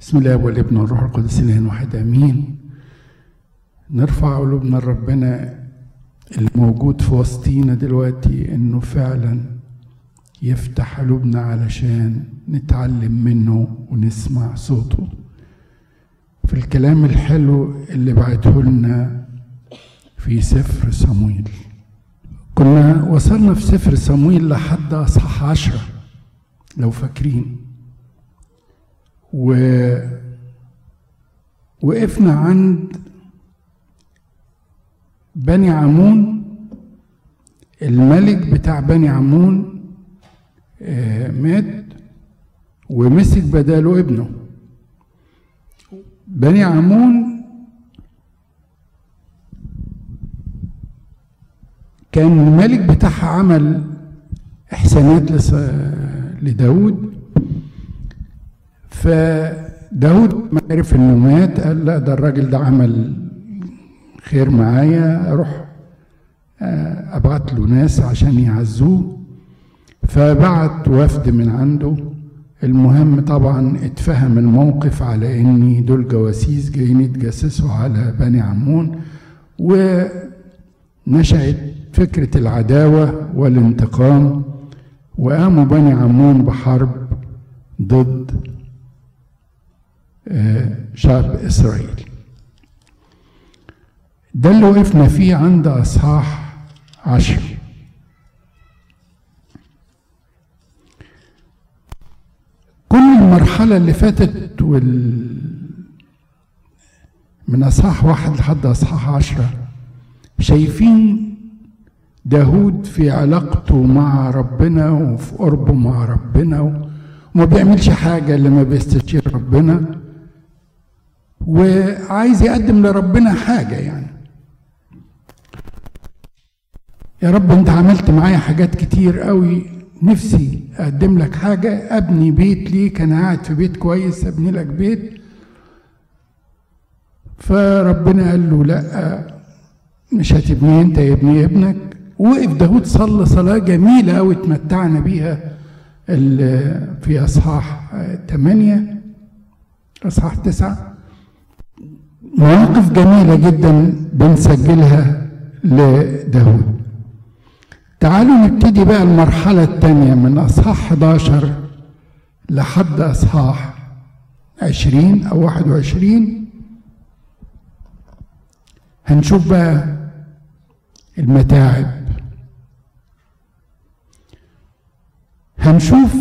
بسم الله والابن والروح القدس الان واحد آمين. نرفع قلوبنا لربنا الموجود في وسطينا دلوقتي إنه فعلا يفتح قلوبنا علشان نتعلم منه ونسمع صوته. في الكلام الحلو اللي بعته لنا في سفر صمويل. كنا وصلنا في سفر صمويل لحد أصحاح عشرة لو فاكرين. و وقفنا عند بني عمون الملك بتاع بني عمون آه، مات ومسك بداله ابنه. بني عمون كان الملك بتاعها عمل إحسانات لداود. فداود ما عرف إنه مات قال لا ده الراجل ده عمل خير معايا أروح آه، أبعت له ناس عشان يعزوه. فبعت وفد من عنده. المهم طبعا اتفهم الموقف على ان دول جواسيس جايين يتجسسوا على بني عمون ونشأت فكرة العداوة والانتقام وقاموا بني عمون بحرب ضد شعب إسرائيل. ده اللي وقفنا فيه عند أصحاح عشر. كل المرحلة اللي فاتت وال من أصحاح واحد لحد أصحاح عشرة شايفين داود في علاقته مع ربنا وفي قربه مع ربنا وما بيعملش حاجة اللي ما بيستشير ربنا. وعايز يقدم لربنا حاجة يعني. يا رب انت عملت معايا حاجات كتير قوي. نفسي أقدم لك حاجة. أبني بيت ليك. أنا قاعد في بيت كويس. أبني لك بيت. فربنا قال له لا مش هتبني انت يبني ابنك. وقف داود صلى صلاة جميلة قوي اتمتعنا بيها في أصحاح ثمانية أصحاح تسعة. مواقف جميلة جدا بنسجلها لداود. تعالوا نبتدي بقى المرحلة الثانية من أصحاح 11 لحد أصحاح 20 أو 21 هنشوف بقى المتاعب. هنشوف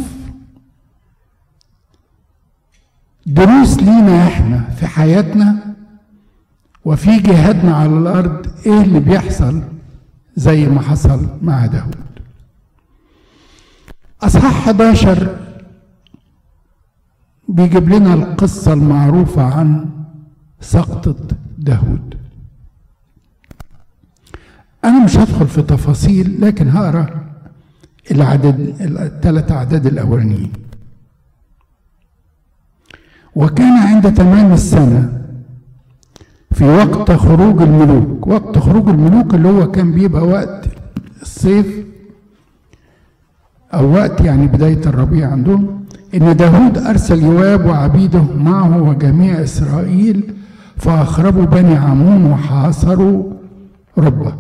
دروس لينا إحنا في حياتنا وفي جهادنا على الأرض إيه اللي بيحصل؟ زي ما حصل مع داود. أصحاح 11 بيجيب لنا القصة المعروفة عن سقطة داود. أنا مش هدخل في تفاصيل لكن هقرأ العدد الثلاث أعداد الأولانيين. وكان عند تمام السنة في وقت خروج الملوك وقت خروج الملوك اللي هو كان بيبقى وقت الصيف أو وقت يعني بداية الربيع عندهم إن داود أرسل يواب وعبيده معه وجميع إسرائيل فأخربوا بني عمون وحاصروا ربه.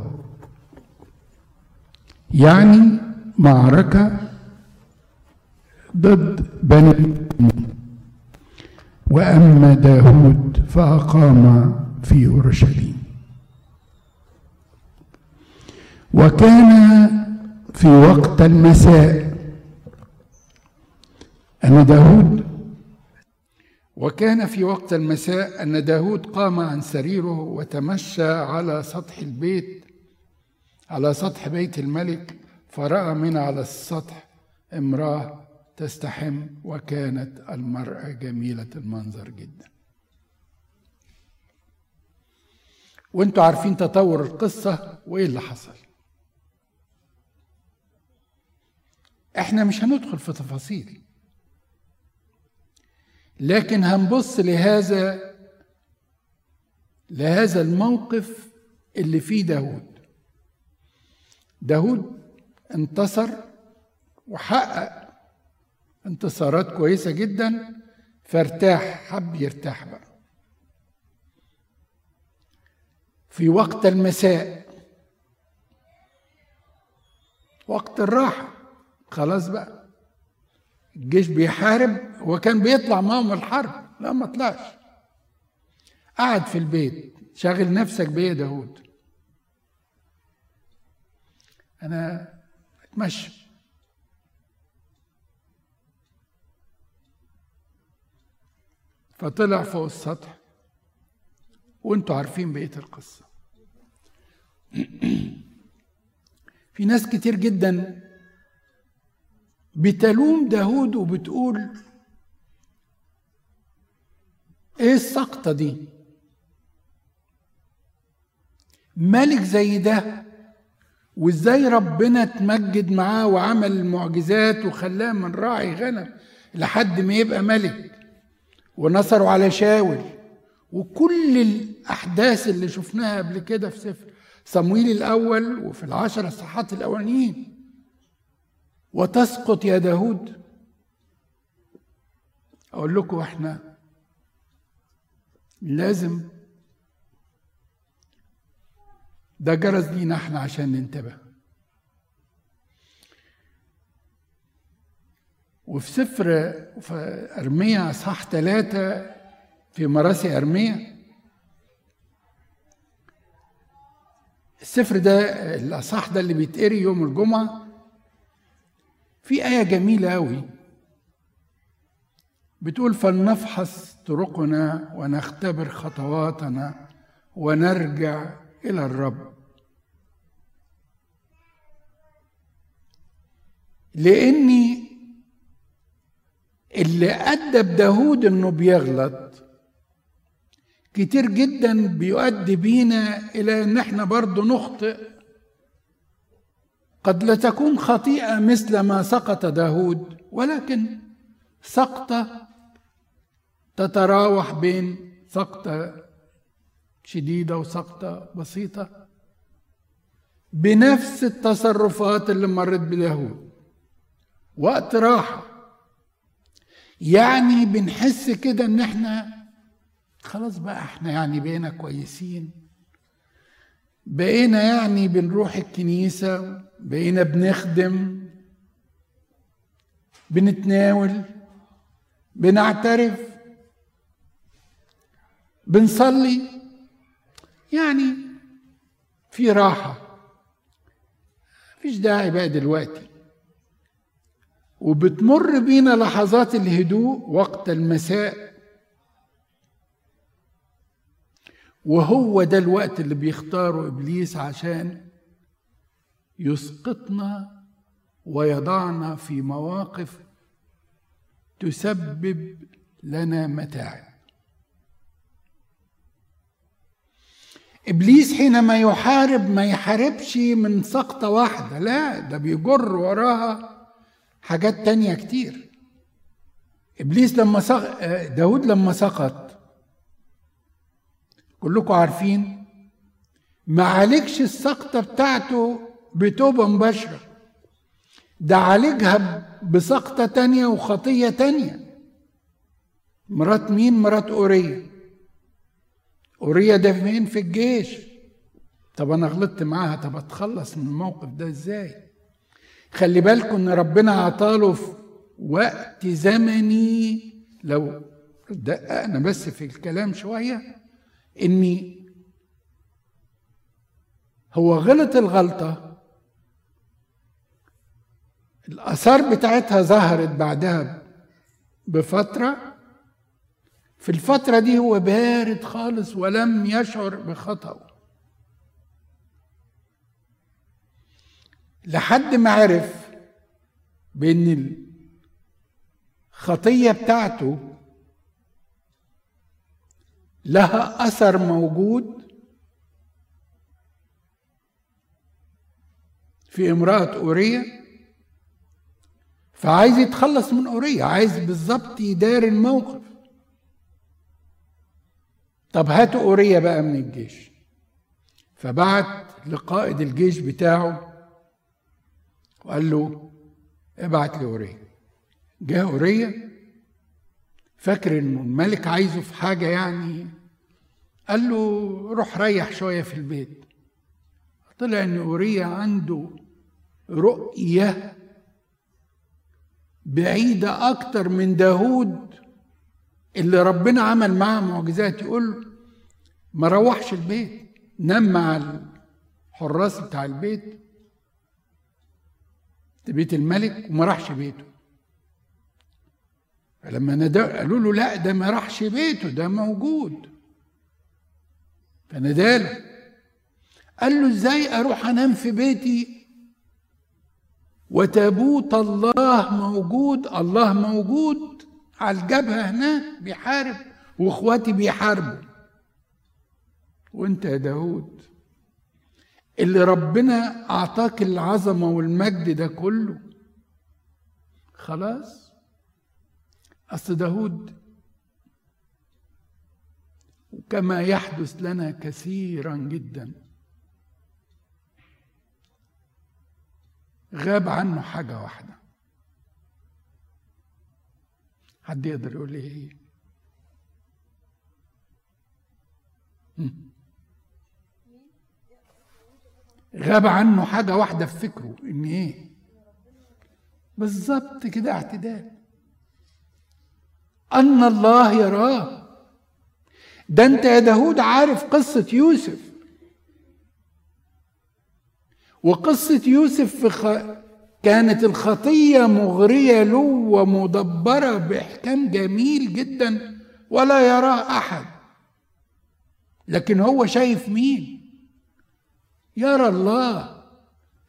يعني معركة ضد بني عمون. وأما داود فأقام في أورشليم. وكان في وقت المساء أن داود وكان في وقت المساء أن داود قام عن سريره وتمشى على سطح البيت على سطح بيت الملك فرأى من على السطح امرأة تستحم وكانت المرأة جميلة المنظر جدا. وانتوا عارفين تطور القصة وإيه اللي حصل. إحنا مش هندخل في تفاصيل. لكن هنبص لهذا لهذا الموقف اللي فيه داود داود انتصر وحقق انتصارات كويسة جدا فارتاح حب يرتاح بقى. في وقت المساء. وقت الراحة. خلاص بقى. الجيش بيحارب وكان بيطلع معهم الحرب. لا ما طلعش. قعد في البيت. شاغل نفسك بيه داود أنا أتمشى. فطلع فوق السطح. وأنتوا عارفين بقية القصة. في ناس كتير جدا بتلوم داود وبتقول إيه السقطة دي؟ ملك زي ده وإزاي ربنا تمجد معاه وعمل المعجزات وخلاه من راعي غنم لحد ما يبقى ملك؟ ونصروا على شاول. وكل الأحداث اللي شفناها قبل كده في سفر. صمويل الأول وفي العشر الصحات الاولانيين وتسقط يا داود. أقول لكم إحنا لازم ده جرس لينا إحنا عشان ننتبه. وفي سفر في أرمية صح ثلاثة في مراسي أرمية السفر ده الأصح ده اللي بيتقري يوم الجمعة في آية جميلة أوي. بتقول فلنفحص طرقنا ونختبر خطواتنا ونرجع إلى الرب. لأني اللي أدب داود إنه بيغلط كتير جدا بيؤدي بينا إلى إن إحنا برضه نخطئ. قد لا تكون خطيئة مثل ما سقط داود ولكن سقطة تتراوح بين سقطة شديدة وسقطة بسيطة. بنفس التصرفات اللي مرت بداود وقت راحة. يعني بنحس كده إن إحنا خلاص بقى إحنا يعني بقينا كويسين. بقينا يعني بنروح الكنيسة بقينا بنخدم بنتناول بنعترف بنصلي. يعني في راحة. مفيش داعي بقى دلوقتي. وبتمر بينا لحظات الهدوء وقت المساء. وهو ده الوقت اللي بيختاره إبليس عشان يسقطنا ويضعنا في مواقف تسبب لنا متاعب. إبليس حينما يحارب ما يحاربش من سقطة واحدة لا ده بيجر وراها حاجات تانية كتير. إبليس لما سق... داود لما سقط كلكم عارفين ما عالجش السقطة بتاعته بتوبة مباشرة. ده عالجها بسقطة تانية وخطية تانية. مرات مين؟ مرات أورية أورية ده فين؟ في الجيش. طب أنا غلطت معاها طب أتخلص من الموقف ده إزاي؟ خلي بالكم إن ربنا عطاله في وقت زمني. لو دققنا بس في الكلام شوية إني هو غلط الغلطة. الآثار بتاعتها ظهرت بعدها بفترة. في الفترة دي هو بارد خالص ولم يشعر بخطأه لحد ما عرف بإن الخطية بتاعته لها أثر موجود في امرأة أورية. فعايز يتخلص من أورية عايز بالظبط يدار الموقف. طب هاتوا أورية بقى من الجيش. فبعت لقائد الجيش بتاعه وقال له ابعت لي أورية جه أورية فاكر إنه الملك عايزه في حاجة يعني؟ قال له روح ريح شوية في البيت. طلع إن أوريا عنده رؤية بعيدة أكتر من داود اللي ربنا عمل معاه معجزات يقول ما روحش البيت نام مع الحراس بتاع البيت بيت الملك وما راحش بيته. فلما قالوا له لا ده ما راحش بيته ده موجود. فناداله قال له إزاي أروح أنام في بيتي؟ وتابوت الله موجود الله موجود. على الجبهة هناك بيحارب وإخواتي بيحاربوا. وأنت يا داود اللي ربنا أعطاك العظمة والمجد ده كله خلاص؟ أصل داود كما يحدث لنا كثيرا جدا. غاب عنه حاجة واحدة. حد يقدر يقول لي إيه؟ غاب عنه حاجة واحدة في فكره إن إيه؟ بالظبط كده اعتدال. أن الله يراه. ده انت يا داود عارف قصة يوسف. وقصة يوسف في خ... كانت الخطية مغرية له ومدبرة بإحكام جميل جدا ولا يراه أحد. لكن هو شايف مين؟ يرى الله.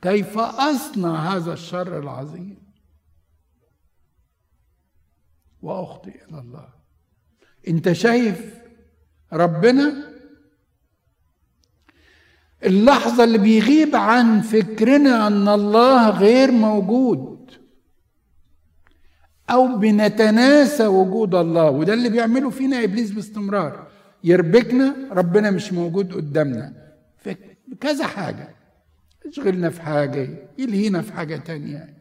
كيف أصنع هذا الشر العظيم؟ وأخطئ إلى الله. انت شايف ربنا اللحظة اللي بيغيب عن فكرنا أن الله غير موجود أو بنتناسى وجود الله وده اللي بيعمله فينا إبليس باستمرار. يربكنا ربنا مش موجود قدامنا. كذا حاجة. يشغلنا في حاجة يلهينا في حاجة تانية.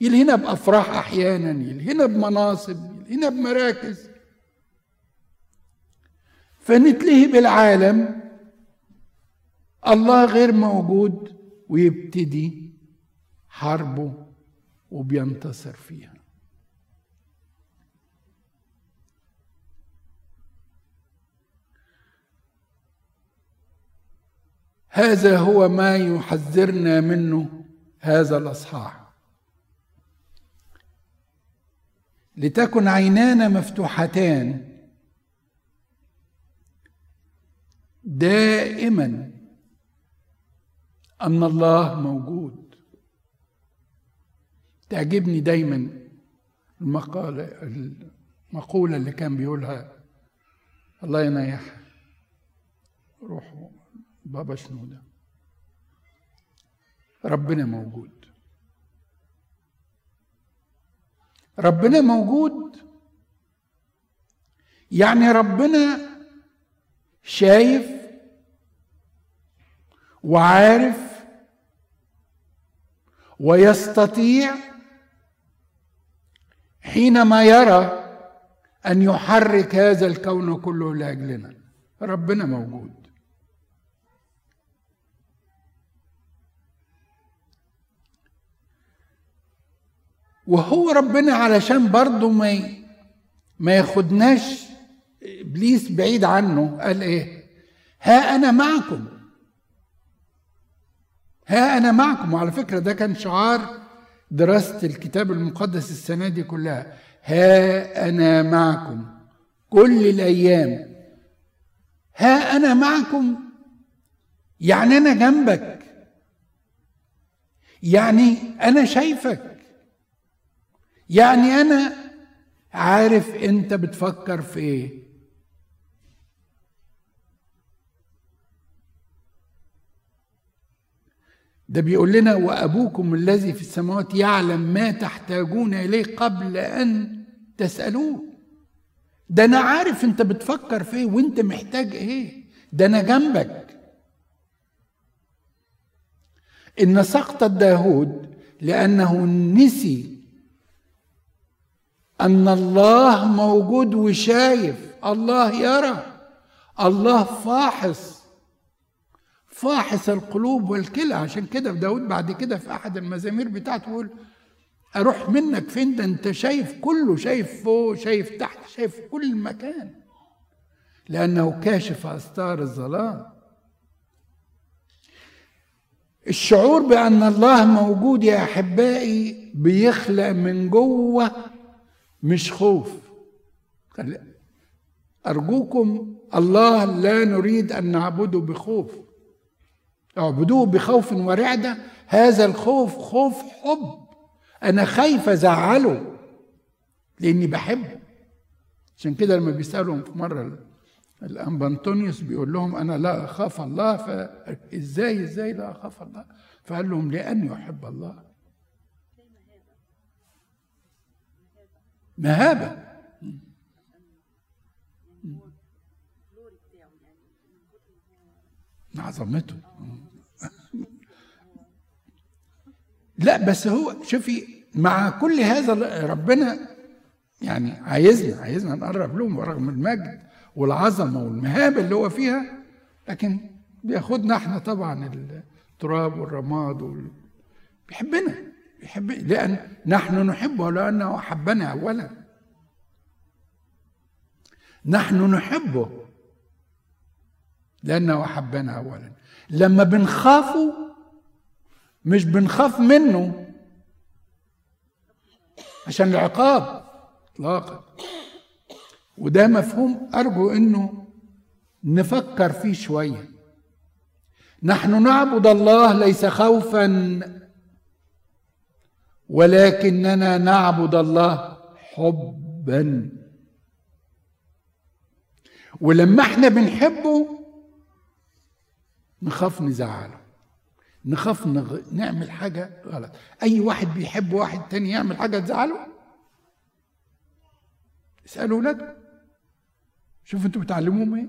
يلهينا بأفراح أحيانا يلهينا بمناصب يلهينا بمراكز. فنتلهي بالعالم. الله غير موجود ويبتدي حربه وبينتصر فيها. هذا هو ما يحذرنا منه هذا الأصحاح. لتكن عينانا مفتوحتان دائما أن الله موجود. تعجبني دايما المقالة المقولة اللي كان بيقولها. الله ينيح روحه بابا شنودة. ربنا موجود. ربنا موجود يعني ربنا شايف وعارف ويستطيع حينما يرى أن يحرك هذا الكون كله لأجلنا. ربنا موجود. وهو ربنا علشان برضه ما ما ياخدناش إبليس بعيد عنه قال إيه؟ ها أنا معكم. ها أنا معكم. وعلى فكرة ده كان شعار دراسه الكتاب المقدس السنة دي كلها. ها أنا معكم كل الأيام. ها أنا معكم. يعني أنا جنبك. يعني أنا شايفك. يعني أنا عارف أنت بتفكر في إيه. ده بيقول لنا وأبوكم الذي في السماوات يعلم ما تحتاجون إليه قبل أن تسألوه. ده أنا عارف أنت بتفكر في إيه وأنت محتاج إيه. ده أنا جنبك. إن سقط داود لأنه نسي أن الله موجود وشايف. الله يرى. الله فاحص. فاحص القلوب والكلى. عشان كده داود بعد كده في أحد المزامير بتاعته يقول أروح منك فين؟ ده أنت شايف كله شايف فوق شايف تحت شايف كل مكان. لأنه كاشف استار الظلام. الشعور بأن الله موجود يا أحبائي بيخلق من جوة مش خوف. أرجوكم الله لا نريد أن نعبده بخوف. اعبدوه بخوف ورعدة. هذا الخوف خوف حب. أنا خايف أزعله لأني بحبه. عشان كده لما بيسألهم في مرة الانبا انطونيوس بيقول لهم أنا لا أخاف الله فازاي إزاي لا أخاف الله؟ فقال لهم لأني أحب الله. مهابة. عظمته. لا بس هو شوفي مع كل هذا ربنا يعني عايزنا عايزنا نقرب لهم رغم المجد والعظمة والمهابه اللي هو فيها لكن بياخدنا إحنا طبعا التراب والرماد وال... بيحبنا بيحب لأن نحن نحبه لأنه أحبنا اولا. نحن نحبه لأنه أحبنا اولا. لما بنخافه مش بنخاف منه. عشان العقاب اطلاقا. وده مفهوم أرجو إنه نفكر فيه شوية. نحن نعبد الله ليس خوفا ولكننا نعبد الله حبا. ولما إحنا بنحبه نخاف نزعله. نخاف نغ... نعمل حاجة غلط. أي واحد بيحب واحد تاني يعمل حاجة تزعله؟ اسألوا ولادكم شوفوا أنتوا بتعلموهم إيه.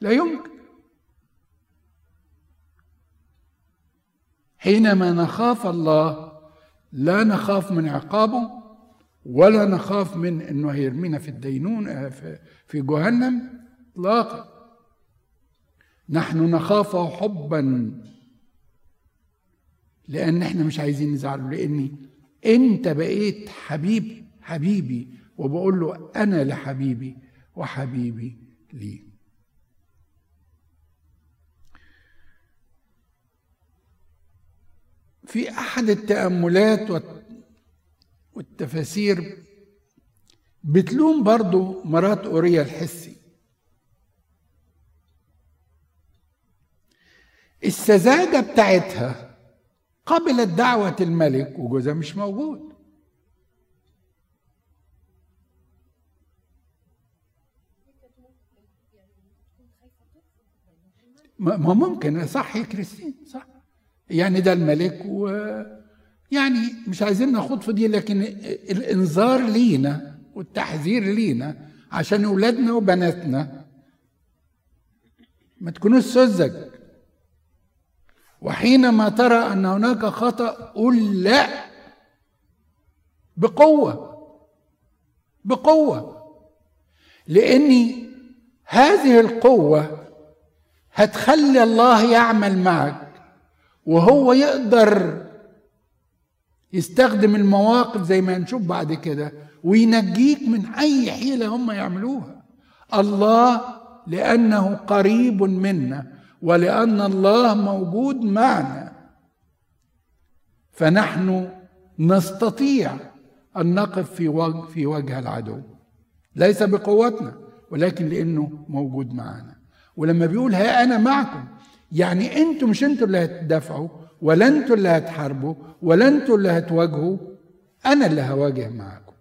لا يمكن. حينما نخاف الله لا نخاف من عقابه ولا نخاف من إنه هيرمينا في الدينون في جهنم اطلاقا. نحن نخافه حبا. لأن إحنا مش عايزين نزعله لاني انت بقيت حبيب حبيبي وبقول له أنا لحبيبي وحبيبي لي في احد التأملات والتفاسير بتلوم برضو مرات اوريا الحسي. السذاجة بتاعتها قبلت دعوة الملك وجوزها مش موجود. ما ممكن صح يا كريستين صح. يعني ده الملك و يعني مش عايزين ناخد في دي لكن الإنذار لينا والتحذير لينا عشان أولادنا وبناتنا. ما تكونوش سذج. وحينما ترى أن هناك خطأ قل لا. بقوة. بقوة. لأني هذه القوة هتخلي الله يعمل معك وهو يقدر يستخدم المواقف زي ما هنشوف بعد كده وينجيك من أي حيلة هم يعملوها. الله لأنه قريب منا. ولأن الله موجود معنا. فنحن نستطيع أن نقف في وجه في وجه العدو. ليس بقوتنا ولكن لأنه موجود معنا. ولما بيقول ها أنا معكم يعني أنتوا مش أنتوا اللي هتدافعوا ولا أنتوا اللي هتحاربوا ولا أنتوا اللي هتواجهوا أنا اللي هواجه معاكم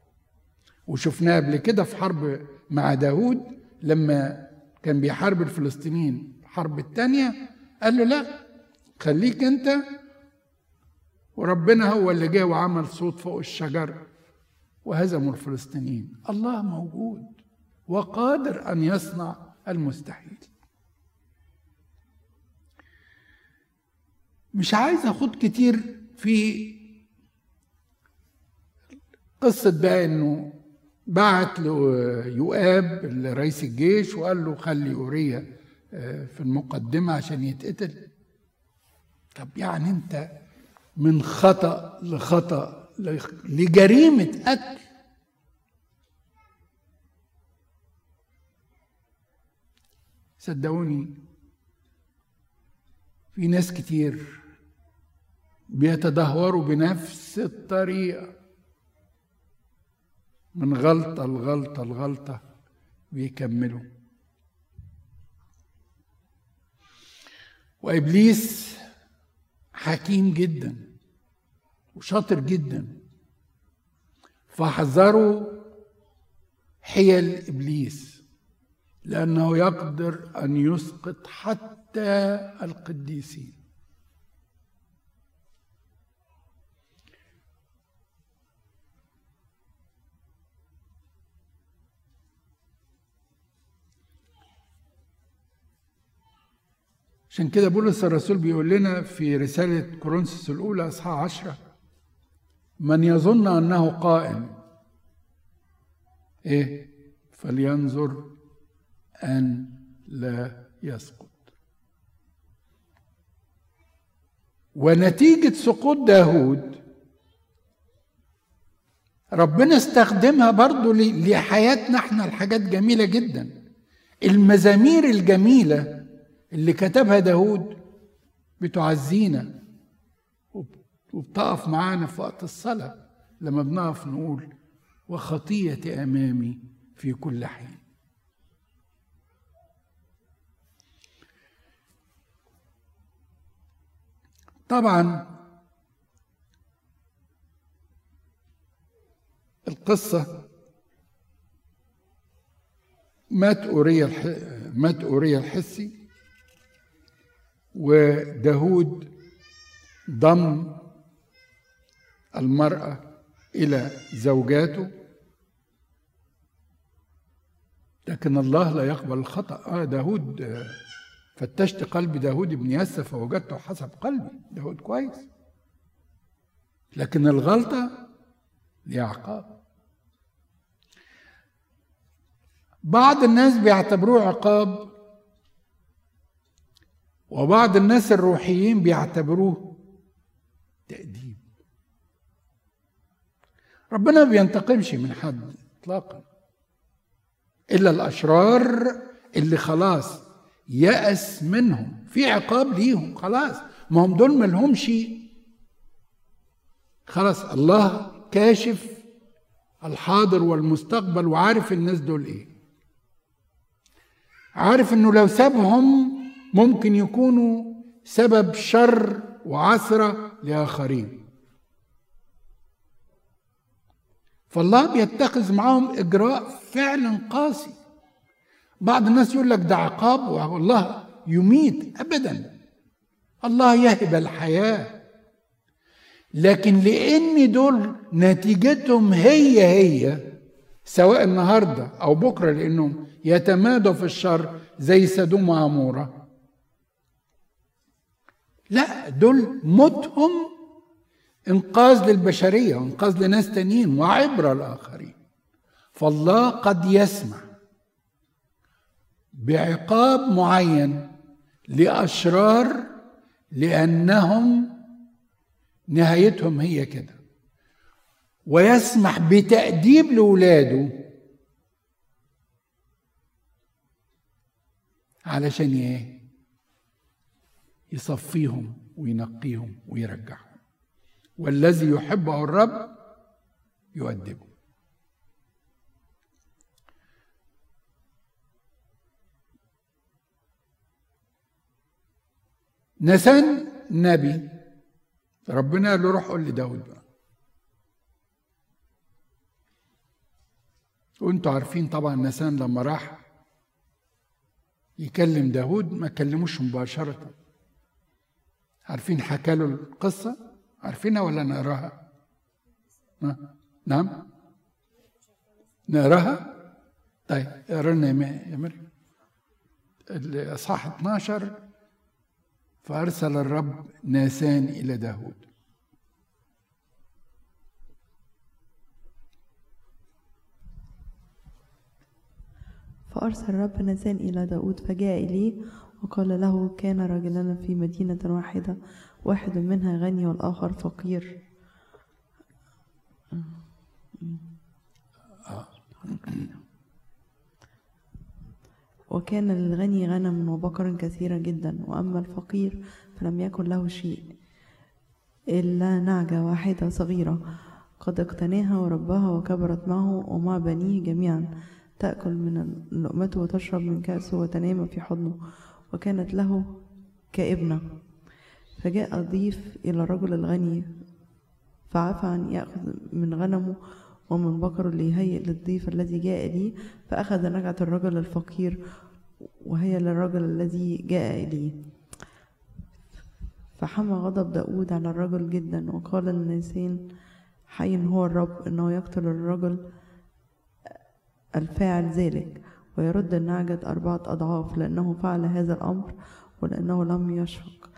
وشفناه قبل كده في حرب مع داود لما كان بيحارب الفلسطينيين. الحرب الثانية قال له لا خليك انت وربنا هو اللي جه وعمل صوت فوق الشجر وهزموا الفلسطينيين. الله موجود وقادر أن يصنع المستحيل. مش عايز اخد كتير في قصة بقى إنه بعت له يؤاب رئيس الجيش وقال له خلي أوريا. في المقدمة عشان يتقتل. طب يعني انت من خطأ لخطأ لجريمة قتل. صدقوني في ناس كتير بيتدهوروا بنفس الطريقة. من غلطة لغلطة لغلطة بيكملوا. وإبليس حكيم جدا وشاطر جدا. فاحذروا حيل إبليس لأنه يقدر أن يسقط حتى القديسين. عشان كده بولس الرسول بيقول لنا في رسالة كورنثوس الأولى أصحاح عشرة من يظن أنه قائم إيه؟ فلينظر أن لا يسقط. ونتيجة سقوط داود ربنا استخدمها برضو لحياتنا إحنا الحاجات جميلة جدا. المزامير الجميلة اللي كتبها داود بتعزينا وبتقف معانا في وقت الصلاة لما بنقف نقول وخطيتي أمامي في كل حين. طبعا القصة مات أوريا مات أوريا الحسي وداود ضم المرأة إلى زوجاته. لكن الله لا يقبل الخطأ. آه داود فتشت قلب داود بن يسى فوجدته حسب قلبي. داود كويس. لكن الغلطة ليها عقاب بعض الناس بيعتبروه عقاب وبعض الناس الروحيين بيعتبروه تأديب. ربنا ما بينتقمش من حد اطلاقا. إلا الأشرار اللي خلاص يأس منهم في عقاب ليهم خلاص. ما هم دول ما لهمش خلاص. الله كاشف الحاضر والمستقبل وعارف الناس دول إيه. عارف إنه لو سابهم ممكن يكونوا سبب شر وعثرة لآخرين. فالله بيتخذ معاهم إجراء فعلا قاسي. بعض الناس يقول لك ده عقاب والله يميت أبدا. الله يهب الحياة. لكن لأن دول نتيجتهم هي هي سواء النهاردة أو بكرة لأنهم يتمادوا في الشر زي سدوم وعمورة لا دول موتهم إنقاذ للبشرية وانقاذ لناس تانيين وعبرة لآخرين. فالله قد يسمح بعقاب معين لأشرار لأنهم نهايتهم هي كده. ويسمح بتأديب لاولاده علشان إيه؟ يصفيهم وينقيهم ويرجعهم. والذي يحبه الرب يؤدبه. نسان نبي. ربنا قال له روح قول لداود بقى. وانتوا عارفين طبعا نسان لما راح يكلم داود ما كلموش مباشرة. عارفين حكى له القصة؟ عارفينها ولا نقراها؟ نعم؟ نقراها؟ طيب اقرا لنا يا مريم. الإصحاح 12 فأرسل الرب ناسان إلى داود فأرسل الرب ناسان إلى داود فجاء إليه وقال له كان رجلان في مدينة واحدة واحد منها غني والآخر فقير. وكان للغني غنم وبقر كثيرة جدا وأما الفقير فلم يكن له شيء إلا نعجة واحدة صغيرة. قد اقتناها ورباها وكبرت معه ومع بنيه جميعا تأكل من لقمته وتشرب من كأسه وتنام في حضنه. وكانت له كابنة. فجاء ضيف إلى الرجل الغني فعفى عن يأخذ من غنمه ومن بقره ليهيئ للضيف الذي جاء لي فأخذ نجعة الرجل الفقير وهي للرجل الذي جاء إليه فحمى غضب داود على الرجل جدا وقال للناسين حي هو الرب إنه يقتل الرجل الفاعل ذلك. ويرد النعجة أربعة أضعاف لأنه فعل هذا الأمر ولأنه لم يشفق.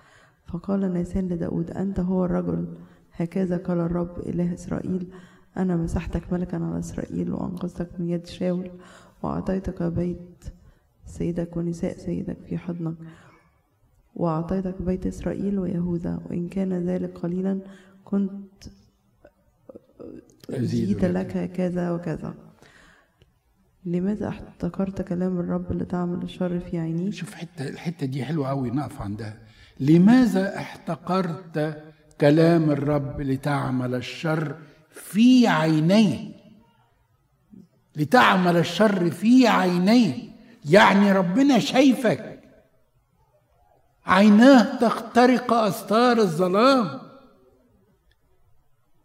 فقال ناسان لداود أنت هو الرجل. هكذا قال الرب إله إسرائيل أنا مسحتك ملكا على إسرائيل وأنقذتك من يد شاول وأعطيتك بيت سيدك ونساء سيدك في حضنك وأعطيتك بيت إسرائيل ويهوذا وإن كان ذلك قليلا كنت أزيد لك كذا وكذا. لماذا احتكرت كلام الرب لتعمل الشر في عينيه شوف حتة الحتة دي حلوة أوي نقف عندها لماذا احتقرت كلام الرب لتعمل الشر في عينيه لتعمل الشر في عينيه يعني ربنا شايفك. عيناه تخترق أستار الظلام.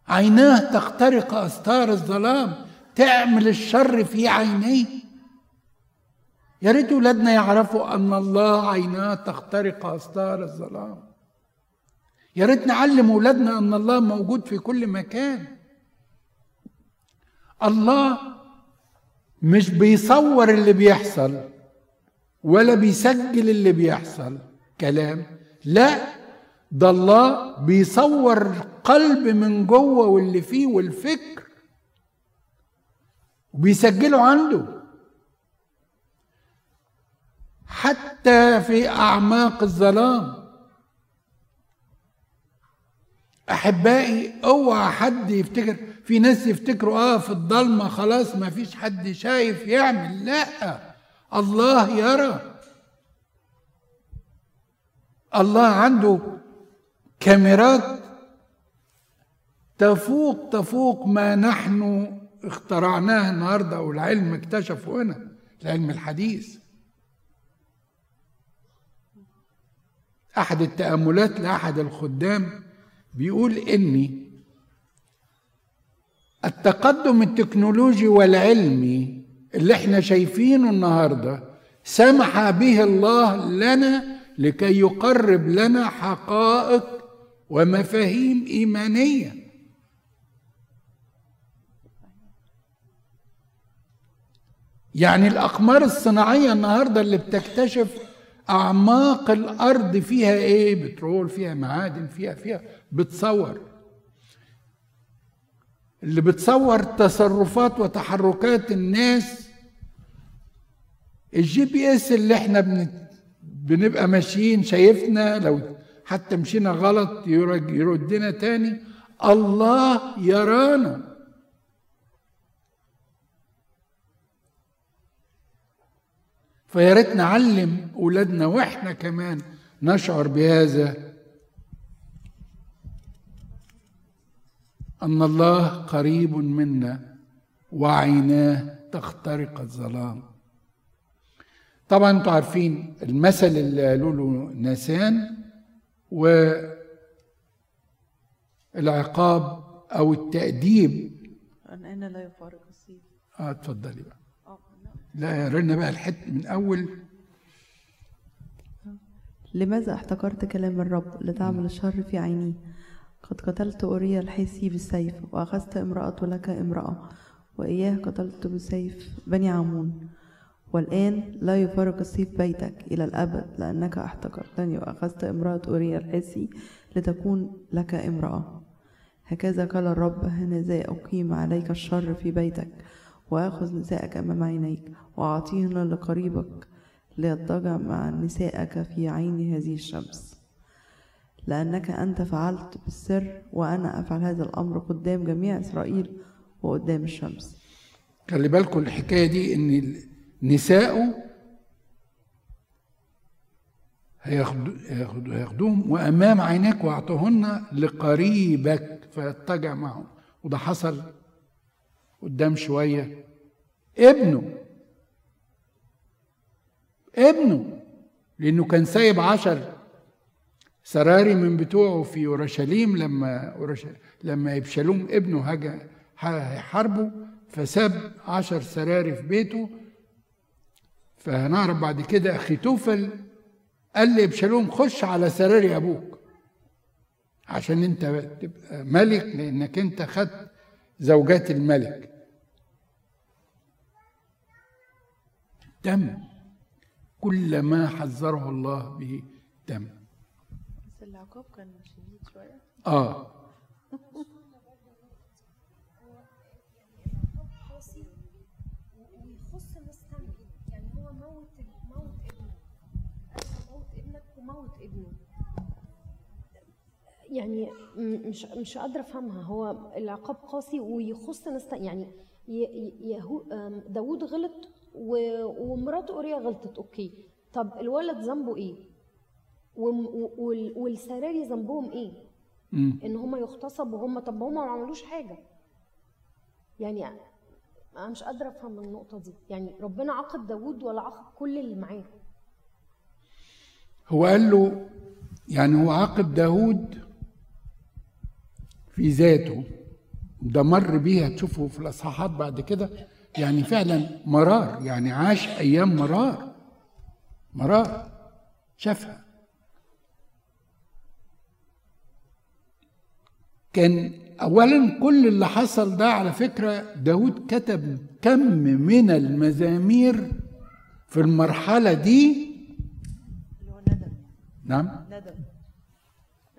عيناه تخترق أستار الظلام. تعمل الشر في عينيه. يا ريت ولادنا يعرفوا أن الله عيناه تخترق استار الظلام. يا ريت نعلم ولادنا أن الله موجود في كل مكان. الله مش بيصور اللي بيحصل ولا بيسجل اللي بيحصل كلام. لا ده الله بيصور القلب من جوه واللي فيه والفكر وبيسجله عنده. حتى في أعماق الظلام. أحبائي أوعى حد يفتكر في ناس يفتكروا آه في الضلمة خلاص ما فيش حد شايف يعمل. لا الله يرى. الله عنده كاميرات تفوق تفوق ما نحن اخترعناه النهارده والعلم اكتشفه هنا العلم الحديث. أحد التأملات لأحد الخدام بيقول إني التقدم التكنولوجي والعلمي اللي إحنا شايفينه النهارده سمح به الله لنا لكي يقرب لنا حقائق ومفاهيم إيمانية. يعني الأقمار الصناعية النهاردة اللي بتكتشف أعماق الأرض فيها إيه؟ بترول فيها معادن فيها فيها بتصور. اللي بتصور تصرفات وتحركات الناس ال GPS اللي إحنا بن... بنبقى ماشيين شايفنا لو حتى مشينا غلط يردنا تاني الله يرانا. فيا ريت نعلم اولادنا وإحنا كمان نشعر بهذا. أن الله قريب منا وعيناه تخترق الظلام. طبعا أنتوا عارفين المثل اللي قالوا له ناسان والعقاب أو التأديب. أنا لا يفارق السيف؟ آه اتفضلي بقى. لا رنا بقى الحته من أول. لماذا احتقرت كلام الرب لتعمل الشر في عيني؟ قد قتلت أوريا الحيسي بالسيف وأخذت امرأة لك امرأة وإياه قتلت بسيف بني عمون. والآن لا يفارق السيف بيتك إلى الأبد لأنك احتقرتني وأخذت امرأة أوريا الحيسي لتكون لك امرأة. هكذا قال الرب هنذا أقيم عليك الشر في بيتك. وآخذ نساءك أمام عينيك وأعطيهن لقريبك ليضطجع مع نسائك في عين هذه الشمس. لأنك أنت فعلت بالسر وأنا أفعل هذا الأمر قدام جميع إسرائيل وقدام الشمس. خلي بالكم الحكاية دي إن نساؤه هياخدوا هياخدوهم وأمام عينيك وأعطوهن لقريبك فيضطجع معهم. وده حصل قدام شوية. ابنه. ابنه. لأنه كان سايب عشر سراري من بتوعه في أورشليم لما أورش... لما إبشالوم ابنه هجا هيحاربه فساب عشر سراري في بيته. فهنعرف بعد كده أخي توفل قال لإبشالوم خش على سراري أبوك. عشان أنت تبقى ملك لأنك أنت خدت زوجات الملك. تم كل ما حذره الله به تم بس العقاب كان شديد شوية. آه. قاسي ويخص ناس تانية يعني هو موت موت ابنه موت ابنك وموت ابنه يعني م- مش مش قادرة أفهمها. هو العقاب قاسي ويخص ناس يعني يهو داوود غلط و- ومرات أوريا غلطت أوكي. طب الولد ذنبه وال- والسراري ذنبهم إيه؟ مم. إن هم يغتصبوا هم طب هم ما عملوش حاجة. يعني أنا مش قادرة أفهم النقطة دي. يعني ربنا عاقب داوود ولا عاقب كل اللي معاه. هو قال له يعني هو عاقب داود في ذاته. ده مر بيه هتشوفه في الإصحاحات بعد كده. يعني فعلا مرار يعني عاش أيام مرار مرار شافها. كان اولا كل اللي حصل ده على فكرة داود كتب كم من المزامير في المرحلة دي. اللي هو ندم. نعم. ندم.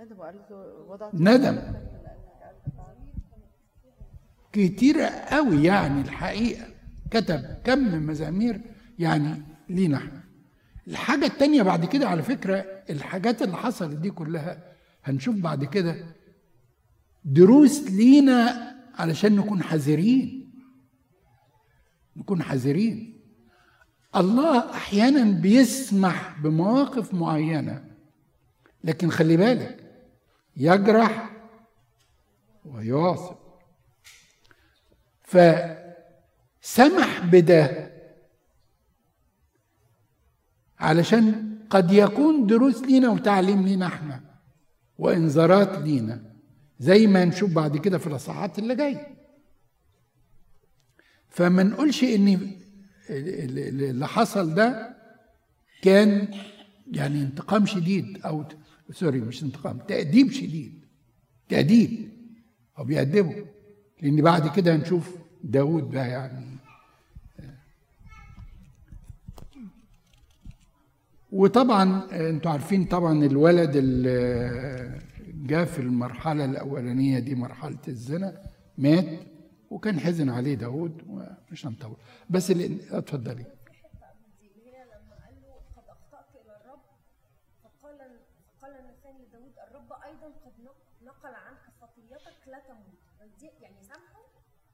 ندم وقال له وضعت ندم. كتير قوي يعني الحقيقة. كتب كم مزامير يعني لينا إحنا. الحاجة التانية بعد كده على فكرة الحاجات اللي حصلت دي كلها هنشوف بعد كده دروس لينا علشان نكون حذرين. نكون حذرين. الله أحيانا بيسمح بمواقف معينة لكن خلي بالك يجرح ويعصب. فسمح بده علشان قد يكون دروس لينا وتعليم لينا إحنا وإنذارات لينا زي ما نشوف بعد كده في الإصحاحات اللي جاية. فما نقولش إن اللي حصل ده كان يعني انتقام شديد أو سوري مش انتقام تأديب شديد تأديب هو بيأدبه لأن بعد كده هنشوف داود ده يعني. وطبعا أنتوا عارفين طبعا الولد اللي جاء في المرحلة الأولانية دي مرحلة الزنا مات وكان حزن عليه داود ومش هنطول. بس اتفضلي هنا لما قال له قد اخطات إلى الرب فقال فقال نثان لداود الرب أيضا قد نق- نقل عنك خطيتك لا تموت دي يعني سامحه آه طبعا يعني هو بيقول له هو ده هو داود اعترف إيه فضلت الخطية في بيته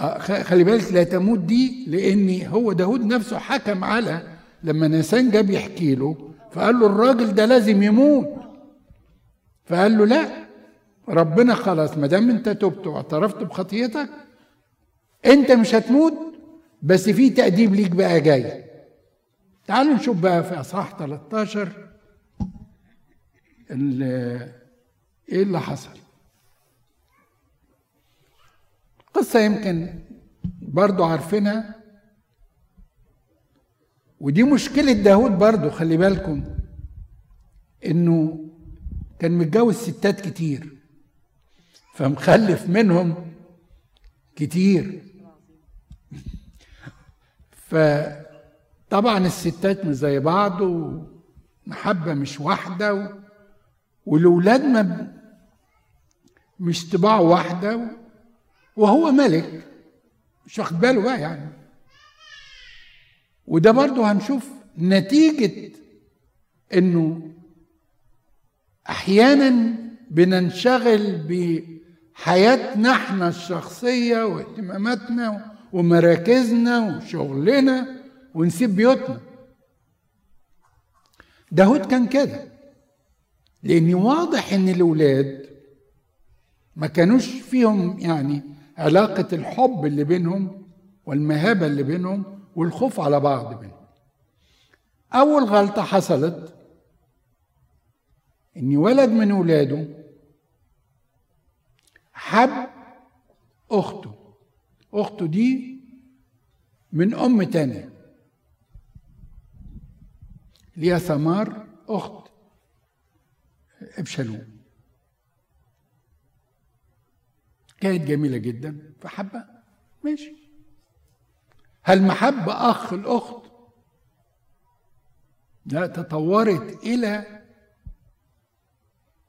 آه، خ- خلي بالك لا تموت دي لأن هو داود نفسه حكم على لما ناسان جاب يحكي له فقال له الراجل ده لازم يموت. فقال له لا ربنا خلاص ما دام انت تبت واعترفت بخطيتك انت مش هتموت بس في تأديب ليك بقى جاي. تعالوا نشوف بقى في أصحاح 13 ال- إيه اللي حصل قصة يمكن برضو عارفينها ودي مشكلة داود برضو خلي بالكم إنه كان متجوز ستات كتير فمخلف منهم كتير فطبعا الستات مش زي بعض ومحبة مش واحدة. والولاد ما مش طباع واحدة وهو ملك مش واخد باله بقى يعني. وده برضه هنشوف نتيجة إنه أحيانا بننشغل بحياتنا إحنا الشخصية واهتماماتنا ومراكزنا وشغلنا ونسيب بيوتنا. داود كان كده. لأن واضح إن الأولاد ما كانوش فيهم يعني علاقة الحب اللي بينهم والمهابة اللي بينهم والخوف على بعض بينهم أول غلطة حصلت إن ولد من ولاده حب أخته. أخته دي من أم تانية. ليها ثمار أخت. ابشلوم كانت جميلة جدا. فحبها ماشي. هل محبة أخ الأخت؟ لا تطورت إلى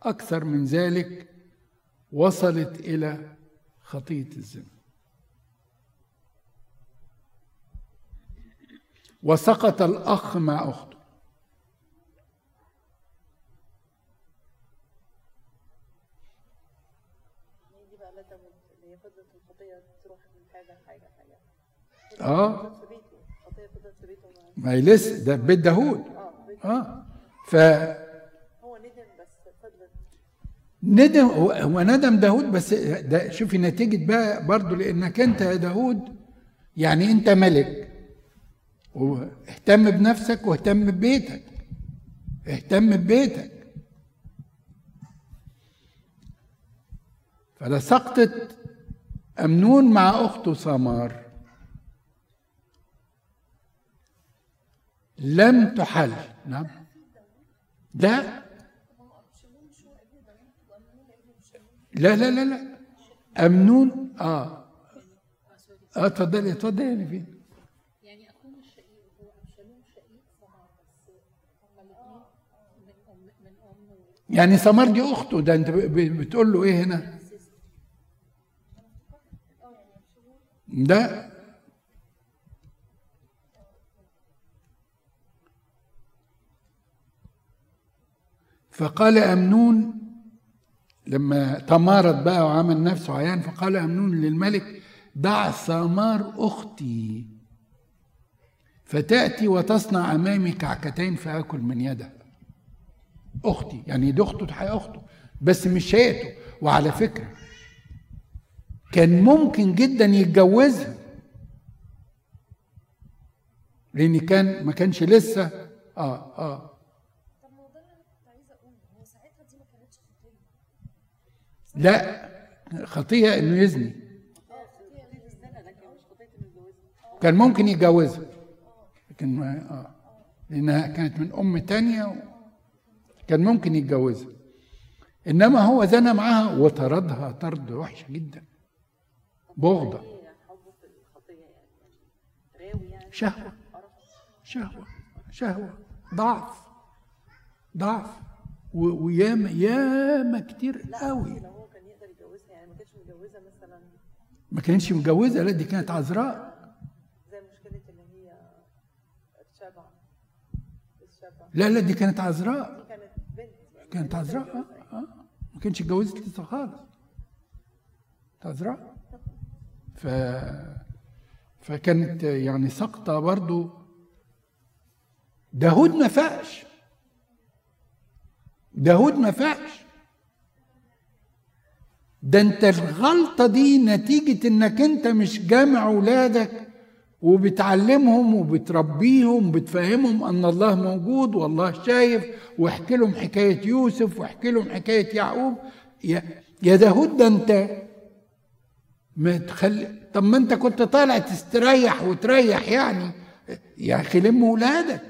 أكثر من ذلك وصلت إلى خطية الزنا. وسقط الأخ مع أخته دي بقى لدى اللي هي فضلت الخطيه تروح من حاجة لحاجه حاجة آه فضلت في بيته الخطيه فضلت في بيته معاه. ما هي لسه ده بيت داوود. آه. آه ف هو ندم بس ندم هو ندم داود بس ده شوفي نتيجة بقى برضو لأنك أنت يا داود يعني أنت ملك. واهتم بنفسك واهتم ببيتك. اهتم ببيتك. فلسقطت أمنون مع أخته سمار. لم تحل. نعم. لا. لا لا لا لا. أمنون. آه. آه اتفضلي اتفضلي يا نبيل يعني اخوه مش شقيق هو ابشالوم شقيق سمار بس هما الاثنين من أم يعني سمار دي أخته. ده أنت بتقول له إيه هنا؟ ده فقال أمنون لما تمارض بقى وعمل نفسه عيان فقال أمنون للملك دع ثمار أختي. فتأتي وتصنع أمامي كعكتين فآكل من يدها. أختي يعني دي أخته تحيي أخته بس مش شقته وعلى فكرة كان ممكن جدا يتجوزها. لأن كان ما كانش لسه آه آه طب ما هو ده اللي أنا كنت عايزه اقوله هو ساعتها دي ما كانتش خطيه لا خطية إنه يزني. كان ممكن يتجوزها لكن آه. لأنها كانت من أم تانية. كان ممكن يتجوزها. إنما هو زنى معاها وطردها طرد وحش جدا. يعني شهوة. شهوة. شهوة. ضعف. ضعف. وياما ياما كتير قوي لو هو كان يقدر يتجوزها يعني ما كانش متجوزها مثلا؟ ما كانتش متجوزة لا دي كانت عذراء. زي مشكلة اللي هي الشبع. الشبع. لا لا دي كانت عذراء. كانت بنت يعني كانت عذراء. آه آه. ما كانتش اتجوزت لسه خالص. عذراء. ف فكانت يعني سقطة برضو. داود ما فاقش. داود ما فاقش. ده انت الغلطة دي نتيجة انك انت مش جامع اولادك وبتعلمهم وبتربيهم وبتفهمهم ان الله موجود والله شايف واحكي لهم حكاية يوسف واحكي لهم حكاية يعقوب. يا يا داود ده انت ما تخلي طب ما انت كنت طالع تستريح وتريح يعني. يا أخي لم ولادك.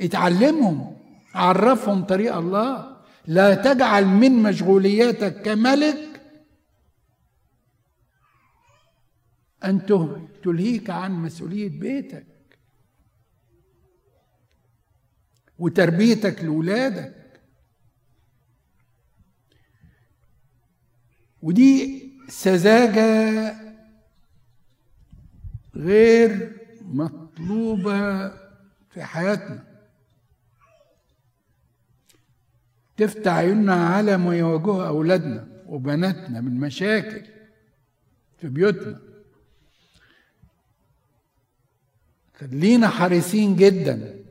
اتعلمهم عرفهم طريق الله. لا تجعل من مشغولياتك كملك أن ته- تلهيك عن مسؤولية بيتك وتربيتك لاولادك ودي سذاجة غير مطلوبة في حياتنا. تفتح عيوننا على ما يواجهه أولادنا وبناتنا من مشاكل في بيوتنا. خلينا حريصين جدا.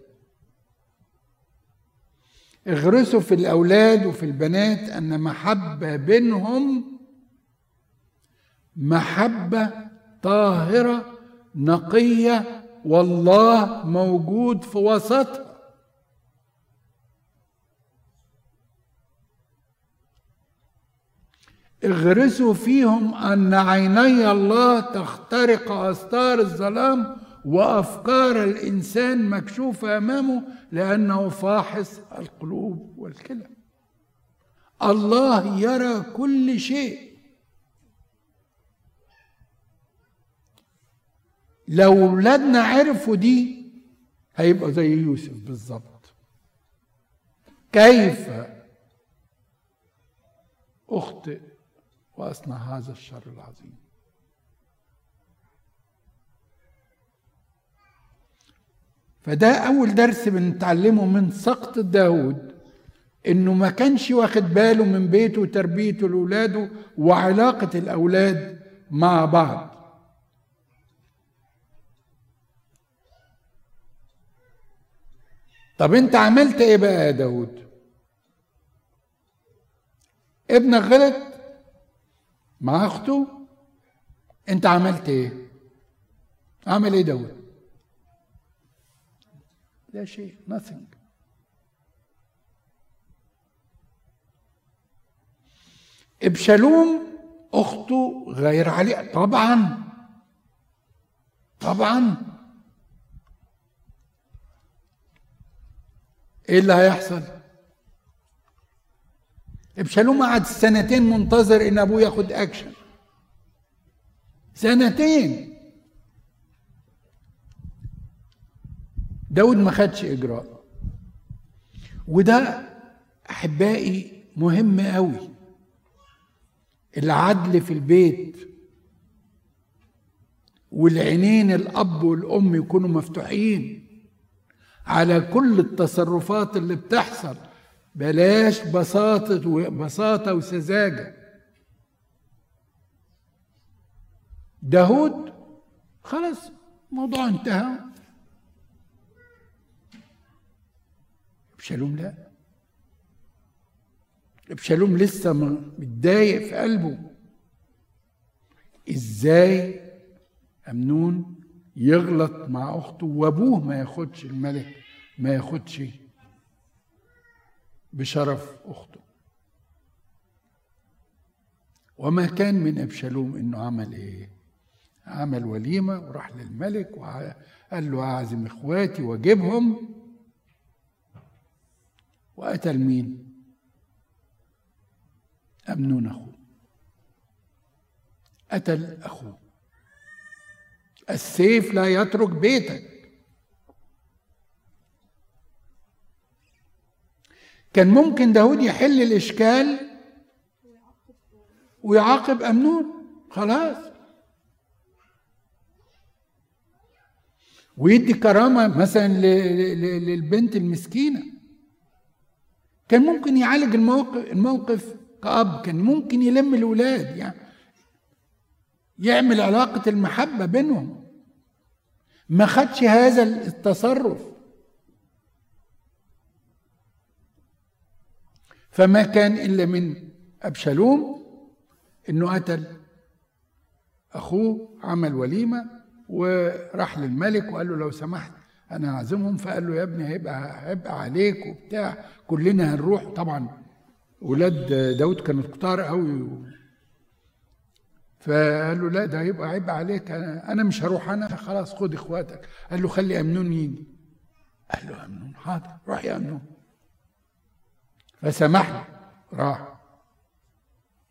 اغرسوا في الأولاد وفي البنات أن محبة بينهم محبة طاهرة نقية والله موجود في وسطها اغرسوا فيهم أن عيني الله تخترق أستار الظلام وأفكار الإنسان مكشوفة أمامه لأنه فاحص القلوب والكلى الله يرى كل شيء. لو ولادنا عرفوا دي هيبقى زي يوسف بالظبط. كيف أخطئ؟ واصنع هذا الشر العظيم. فده أول درس بنتعلمه من سقط داود إنه ما كانش واخد باله من بيته وتربيته لأولاده وعلاقة الأولاد مع بعض. طب أنت عملت إيه بقى يا داود؟ ابنك غلط؟ مع أخته؟ أنت عملت إيه؟ عمل إيه داود لا شيء nothing. إبشالوم أخته غير عليه طبعا. طبعا. إيه اللي هيحصل؟ ابشالوم قعد سنتين منتظر إن أبوه ياخد اكشن سنتين. داود ما خدش إجراء. وده أحبائي مهم قوي العدل في البيت والعينين الأب والأم يكونوا مفتوحين على كل التصرفات اللي بتحصل. بلاش بساطة بساطة وسذاجة. داود خلاص الموضوع انتهى. ابشالوم لا. ابشالوم لسه متضايق في قلبه. إزاي أمنون يغلط مع أخته وأبوه ما ياخدش الملك ما ياخدش بشرف أخته. وما كان من أبشالوم إنه عمل إيه؟ عمل وليمة وراح للملك وقال له أعزم إخواتي وأجيبهم. وقتل مين؟ أمنون أخوه. قتل أخوه. السيف لا يترك بيتك. كان ممكن داود يحل الإشكال ويعاقب أمنون. خلاص. ويدي كرامة مثلا للبنت المسكينة. كان ممكن يعالج الموقف الموقف كأب. كان ممكن يلم الولاد يعني يعمل علاقة المحبة بينهم. ما خدش هذا التصرف. فما كان إلا من أبشالوم إنه قتل أخوه عمل وليمة وراح للملك وقال له لو سمحت أنا أعزمهم فقال له يا ابني هيبقى هيبقى عليك وبتاع كلنا هنروح. طبعا ولاد داود كانوا كتار قوي. فقال له لا ده هيبقى عيب عليك. أنا, أنا مش هروح أنا خلاص خد إخواتك. قال له خلي أمنون يجي. قال له أمنون؟ حاضر روح يا أمنون. فسمح له راح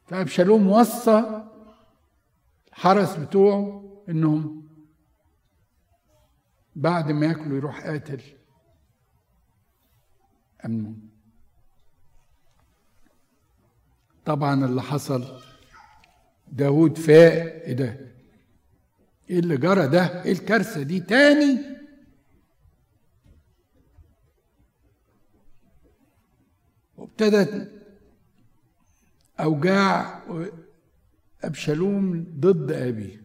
فأبشالوم وصى الحرس بتوعه إنهم بعد ما ياكلوا يروح قاتل. أمنون طبعا اللي حصل داود فاق إيه ده؟ إيه اللي جرى ده؟ إيه الكارثة دي؟ تاني وابتدت أوجاع أبشالوم ضد ابيه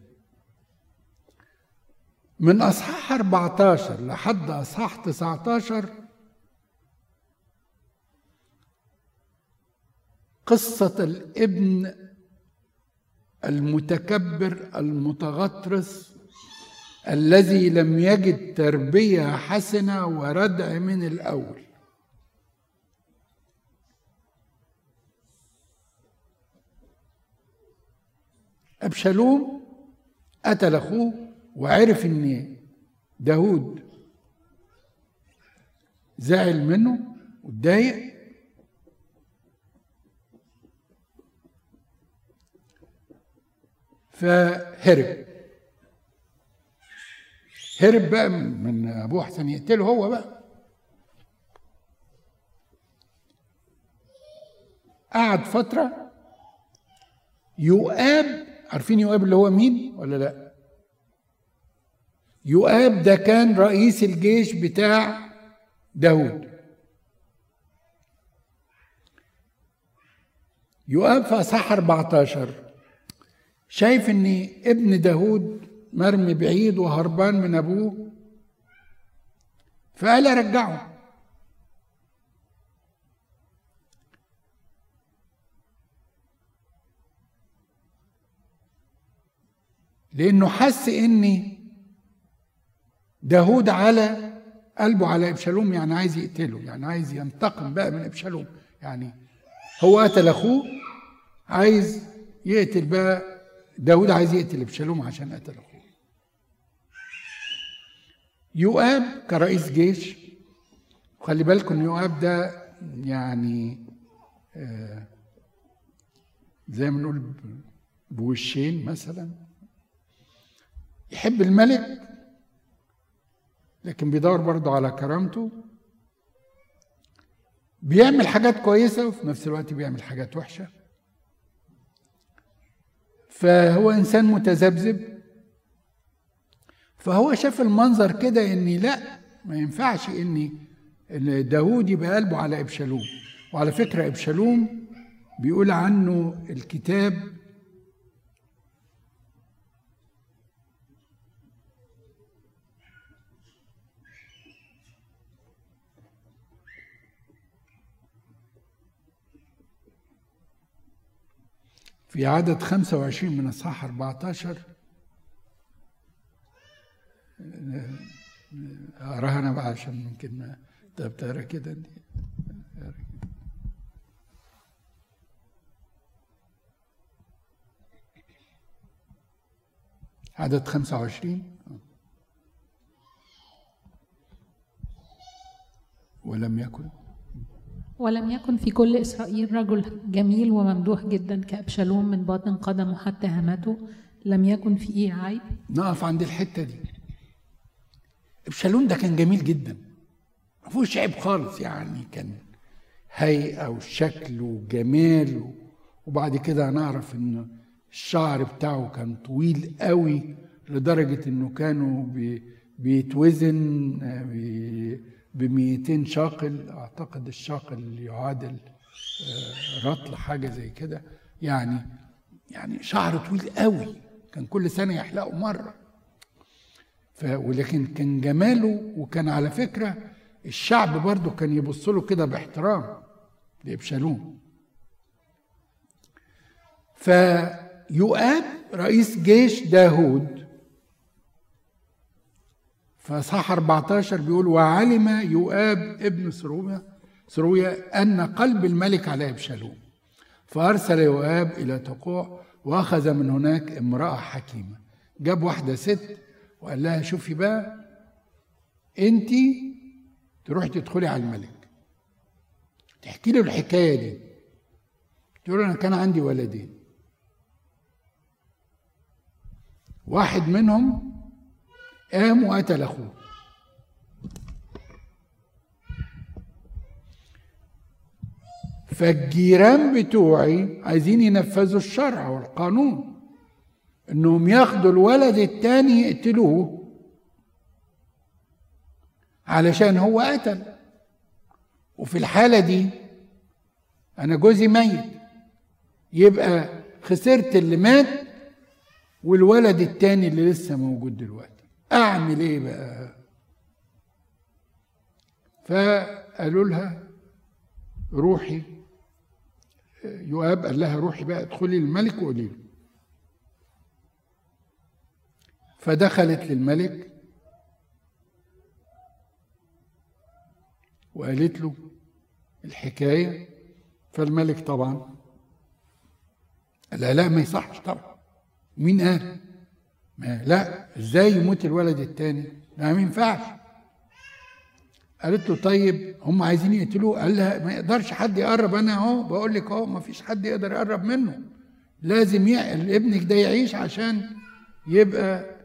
من أصحاح 14 لحد أصحاح 19 قصة الابن المتكبر المتغطرس الذي لم يجد تربية حسنة وردع من الأول. أبشالوم قتل أخوه وعرف إن داود زعل منه واتضايق. فهرب. هرب بقى من أبوه احسن يقتله هو بقى. قعد فترة يؤاب عارفين يؤاب اللي هو مين ولا لا؟ يؤاب ده كان رئيس الجيش بتاع داود يؤاب في أصحاح 14 شايف إن ابن داود مرمي بعيد وهربان من أبوه؟ فقال أرجعه. لأنه حس ان داود على قلبه على إبشالوم يعني عايز يقتله يعني عايز ينتقم بقى من إبشالوم. يعني هو قتل أخوه عايز يقتل بقى داود عايز يقتل إبشالوم عشان قتل أخوه. يؤاب كرئيس جيش وخلي بالكم يؤاب ده يعني آه زي ما نقول بوشين مثلا. يحب الملك لكن بيدور برضه على كرامته. بيعمل حاجات كويسة وفي نفس الوقت بيعمل حاجات وحشة. فهو إنسان متذبذب. فهو شاف المنظر كده إن لأ ما ينفعش إن إن داوود يبقى قلبه على إبشالوم. وعلى فكرة إبشالوم بيقول عنه الكتاب في عدد 25 من أصحاح 14 اقراها أنا بقى عشان ممكن ما تقرا كده. دي عدد 25 ولم يكن. ولم يكن في كل إسرائيل رجل جميل وممدوح جدا كأبشالوم من باطن قدمه حتى هامته لم يكن فيه عيب؟ نقف عند الحتة دي. إبشالوم ده كان جميل جدا. ما فيهوش عيب خالص يعني كان هيئة وشكل وجمال وبعد كده هنعرف إن الشعر بتاعه كان طويل قوي لدرجة إنه كانوا بي بيتوزن ب 200 شاقل أعتقد الشاقل يعادل رطل حاجة زي كده. يعني يعني شعر طويل قوي كان كل سنة يحلقه مرة. ف ولكن كان جماله وكان على فكرة الشعب برضه كان يبص له كده باحترام لابشالوم فيؤاب رئيس جيش داود فصح 14 بيقول وعلم يؤاب ابن سرويا سرويا أن قلب الملك على أبشالوم. فأرسل يؤاب إلى تقوع وأخذ من هناك امرأة حكيمة. جاب واحدة ست وقال لها شوفي بقى أنت تروحي تدخلي على الملك. تحكي له الحكاية دي. تقول أنا كان عندي ولدين. واحد منهم قام وقتل اخوه فالجيران بتوعي عايزين ينفذوا الشرع والقانون. إنهم ياخدوا الولد التاني يقتلوه. علشان هو قتل. وفي الحالة دي أنا جوزي ميت. يبقى خسرت اللي مات والولد التاني اللي لسه موجود دلوقتي. أعمل إيه بقى؟ فقالوا لها روحي يؤاب قال لها روحي بقى ادخلي للملك وقولي له. فدخلت للملك وقالت له الحكاية. فالملك طبعا قال لا ما يصحش طبعا. مين قال؟ لا إزاي يموت الولد التاني؟ لا ما ينفعش. قالت له طيب هم عايزين يقتلوه. قال لها ما يقدرش حد يقرب. أنا أهو بقول لك أهو ما فيش حد يقدر يقرب منه. لازم. ابنك ده يعيش عشان يبقى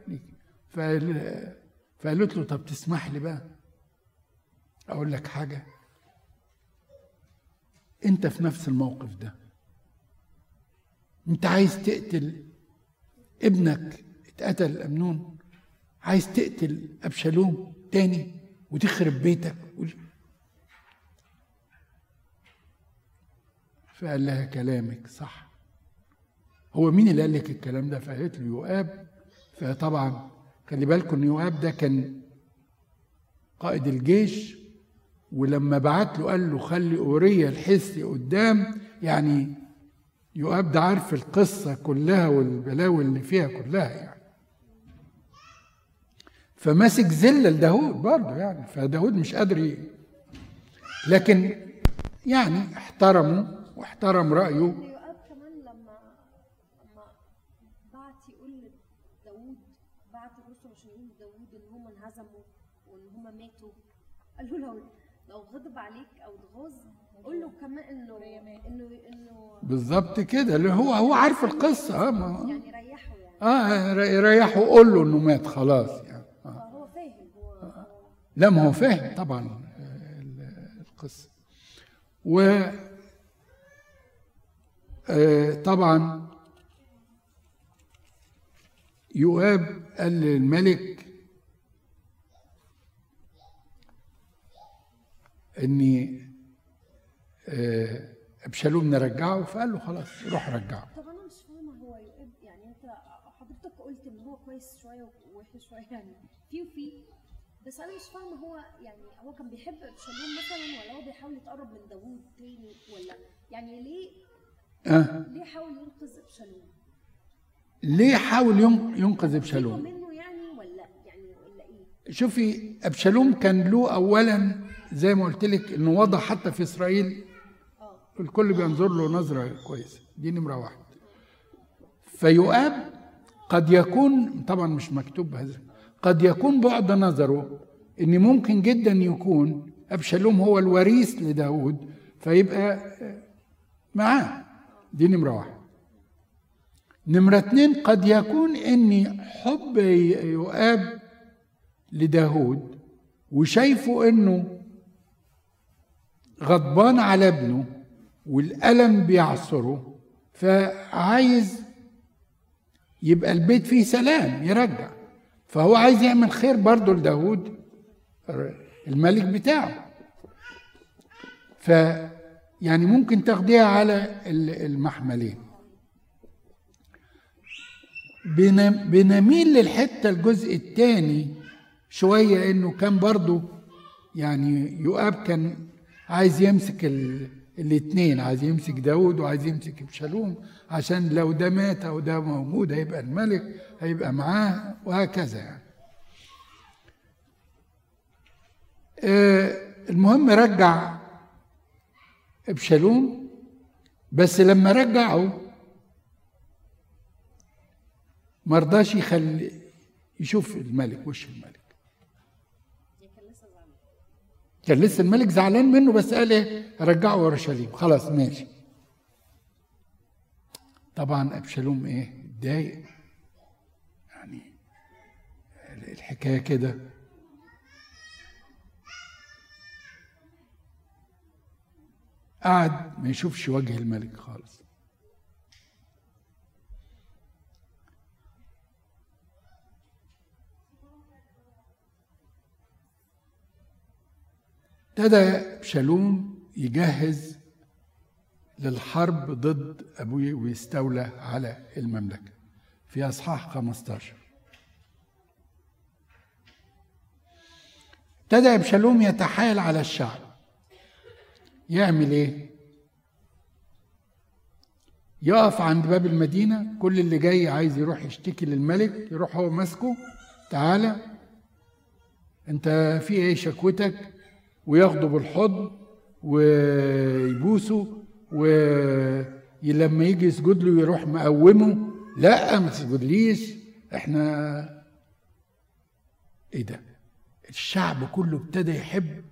فقال... فقالت له طب تسمح لي بقى أقول لك حاجة. أنت في نفس الموقف ده. أنت عايز تقتل ابنك اتقتل أمنون. عايز تقتل أبشالوم تاني وتخرب بيتك. فقال لها كلامك صح. هو مين اللي قال لك الكلام ده؟ فقالت له يؤاب فطبعا خلي بالكم إن يؤاب ده كان قائد الجيش ولما بعت له قال له خلي اوريا الحسي قدام. يعني يؤاب ده عارف القصة كلها والبلاوي اللي فيها كلها يعني. فماسك زله لداود برضه يعني فداود مش قادر. لكن يعني احترمه واحترم رأيه. يؤاب كمان لما لما بعت يقول لداوود بعت الرسل عشان يقول لداوود إن هم انهزموا وإن هم ماتوا. قال له لو لو غضب عليك أو اتغاظ قول له كمان إنه إنه إنه بالظبط كده. اللي هو هو عارف القصة آه ما يعني ريحه يعني. آه ريحه قول له إنه مات خلاص يعني آه. فهو فاهم هو لا ما هو فاهم طبعا آه، ال- القصة. و آه، طبعا يؤاب قال للملك إني آه، ابشالوم نرجعه فقال له خلاص روح رجعه. طب أنا مش فاهمة هو يؤاب يعني أنت حضرتك قلت إن هو كويس شوية ووحش شوية يعني في وفي بس أنا مش فاهمة هو يعني هو كان بيحب ابشالوم مثلا ولا هو بيحاول يتقرب من داوود تاني ولا يعني ليه آه. ليه حاول ينقذ ابشالوم؟ ليه حاول ين- ينقذ ابشالوم منه يعني ولا يعني ولا إيه؟ شوفي أبشالوم كان له اولا زي ما قلت لك إنه وضع حتى في إسرائيل الكل بينظر له نظرة كويسة دي نمرة واحد فيؤاب قد يكون طبعا مش مكتوب بهذا قد يكون بعد نظره إن ممكن جدا يكون أبشالوم هو الوريث لداود فيبقى معاه. دي نمرة واحد. نمرة اتنين قد يكون إن حب يؤاب لداود وشايفه إنه غضبان على ابنه والألم بيعصره فعايز يبقى البيت فيه سلام يرجع. فهو عايز يعمل خير برضه لداود الملك بتاعه. ف يعني ممكن تاخديها على ال- المحملين. بن- بنميل للحتة الجزء الثاني شوية إنه كان برضو يعني يؤاب كان عايز يمسك ال... الاثنين عايز يمسك داود وعايز يمسك إبشالوم عشان لو ده مات أو ده موجود هيبقى الملك. هيبقى معاه وهكذا يعني. آه، المهم رجع أبشالوم بس لما رجعه ما رضاش يخلي يشوف الملك وش الملك؟ كان لسه الملك زعلان منه بس قال إيه؟ رجعه أورشليم. خلاص ماشي. طبعا أبشالوم إيه؟ اتضايق. الحكاية كده. قعد ما يشوفش وجه الملك خالص. ابتدى شالوم يجهز للحرب ضد ابويه ويستولى على المملكة في أصحاح 15 ابتدى ابشالوم يتحايل على الشعب يعمل إيه؟ يقف عند باب المدينة كل اللي جاي عايز يروح يشتكي للملك يروح هو ماسكه تعالى أنت في إيه شكوتك؟ وياخده بالحضن ويبوسه ولما يجي يسجد له يروح مقومه لا ما تسجدليش إحنا إيه ده؟ الشعب كله ابتدى يحب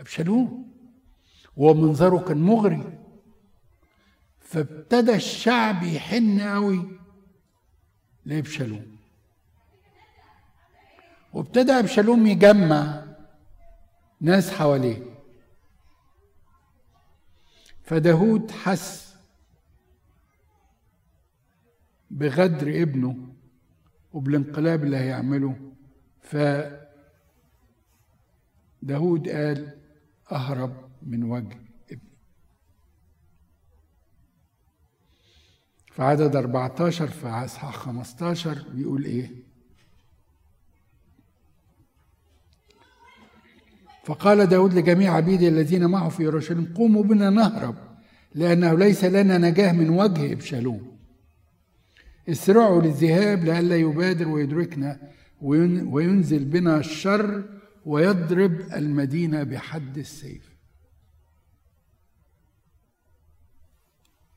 ابشالوم ومنظره كان مغري. فابتدى الشعب يحن قوي لأبشالوم. وابتدى أبشالوم يجمع ناس حواليه. فداود حس بغدر ابنه وبالانقلاب اللي هيعمله ف داود قال أهرب من وجه ابني. في عدد 14 في اصحاح 15 بيقول إيه؟ فقال داود لجميع عبيده الذين معه في يروشلم قوموا بنا نهرب لأنه ليس لنا نجاة من وجه إبشالوم. اسرعوا للذهاب لئلا يبادر ويدركنا وينزل بنا الشر ويضرب المدينة بحد السيف.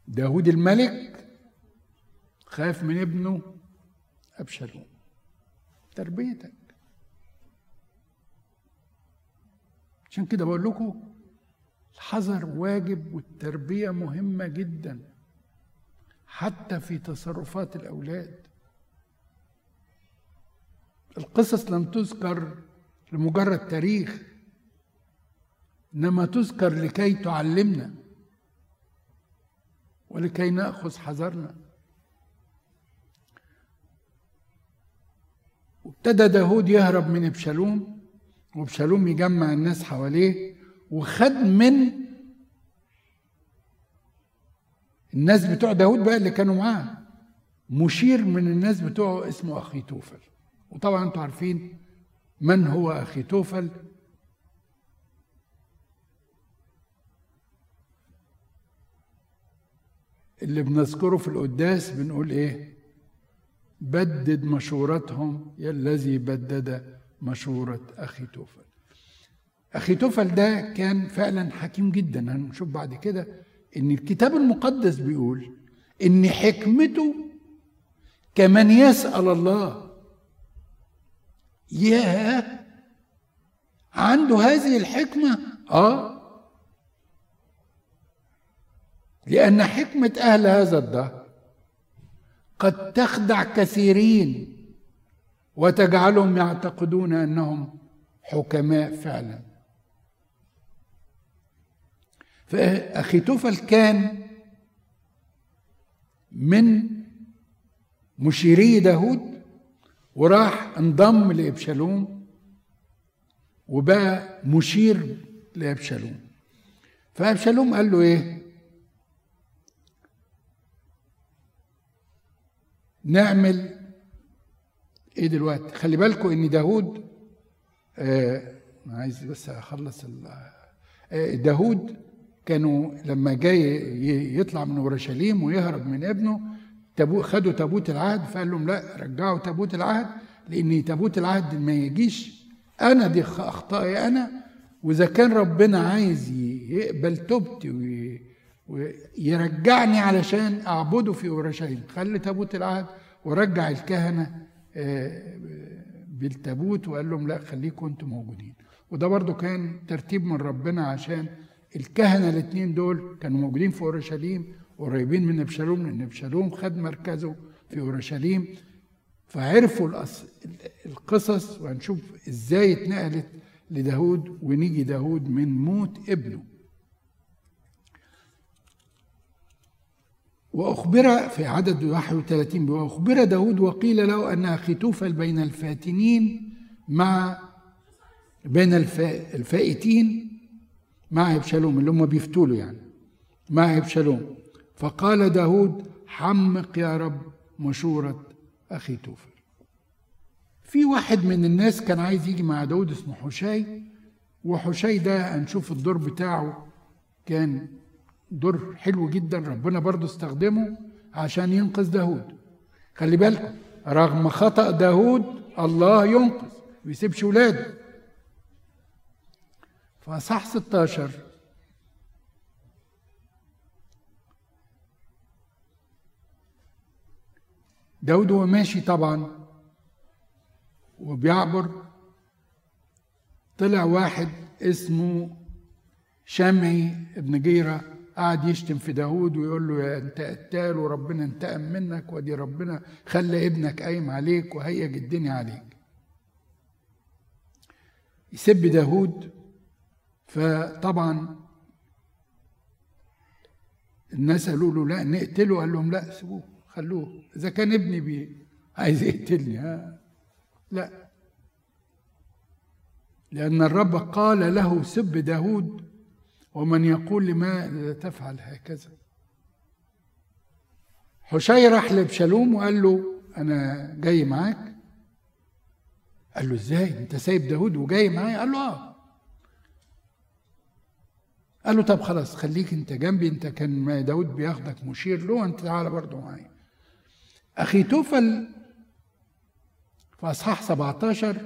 داود الملك خاف من ابنه أبشالوم تربيتك. عشان كده بقول لكم الحذر واجب والتربية مهمة جدا حتى في تصرفات الأولاد. القصص لم تذكر لمجرد تاريخ إنما تذكر لكي تعلمنا ولكي نأخذ حذرنا. وابتدى داود يهرب من إبشالوم وإبشالوم يجمع الناس حواليه وخد من الناس بتوع داود بقى اللي كانوا معاه. مشير من الناس بتوعه اسمه أخي توفل. وطبعا أنتوا عارفين من هو أخي توفل؟ اللي بنذكره في القداس بنقول إيه؟ بدد مشورتهم يا الذي بدد مشورة أخي توفل. أخي توفل ده كان فعلا حكيم جدا هنشوف بعد كده إن الكتاب المقدس بيقول إن حكمته كمن يسأل الله ياه! عنده هذه الحكمة؟ آه. لأن حكمة أهل هذا الدهر قد تخدع كثيرين وتجعلهم يعتقدون أنهم حكماء فعلا. فأخي توفل كان من مشيري داود وراح انضم لابشالوم وبقى مشير لابشالوم فابشالوم قال له إيه؟ نعمل إيه دلوقتي؟ خلي بالكم إن داود آه عايز بس أخلص آه داود كانوا لما جاي يطلع من أورشليم ويهرب من ابنه تابو خدوا تابوت العهد فقال لهم لا رجعوا تابوت العهد لأن تابوت العهد ما يجيش. أنا دي أخطائي أنا وإذا كان ربنا عايز يقبل توبتي ويرجعني علشان أعبده في أورشليم. خلي تابوت العهد ورجع الكهنة آه، بالتابوت وقال لهم لا خليكم أنتم موجودين. وده برضو كان ترتيب من ربنا عشان الكهنة الاثنين دول كانوا موجودين في أورشليم قريبين من ابشالوم لأن ابشالوم خد مركزه في أورشليم فعرفوا القصص وهنشوف إزاي اتنقلت لداود ونيجي داود من موت ابنه. وأخبر في عدد 31 وأخبر داود وقيل له أن أخي توفل بين الفاتنين مع بين الفا- الفائتين مع ابشالوم اللي هم بيفتوا له يعني مع ابشالوم فقال داود حمق يا رب مشورة أخي توفل. في واحد من الناس كان عايز يجي مع داود اسمه حشاي وحشاي ده هنشوف الدور بتاعه كان دور حلو جدا ربنا برضه استخدمه عشان ينقذ داود. خلي بالكم رغم خطأ داود الله ينقذ ما يسيبش ولاده. فصح 16 داود هو ماشي طبعا وبيعبر. طلع واحد اسمه شمعي ابن جيرة قعد يشتم في داود ويقول له يا انت قتال وربنا انتقم منك ودي ربنا خلى ابنك قايم عليك وهيج الدنيا عليك. يسب داود فطبعا الناس قالوا له لا نقتله قال لهم لا سيبوه. خلوه. إذا كان ابني بي. عايز يقتلني ها؟ لا. لأن الرب قال له سب داود ومن يقول لما تفعل هكذا. حشي راح لابشالوم وقال له أنا جاي معاك؟ قال له إزاي؟ أنت سايب داود وجاي معايا؟ قال له آه. قال له طب خلاص خليك أنت جنبي أنت كان داود بياخدك مشير له أنت تعالى برضه معايا. أخي توفل في اصحاح 17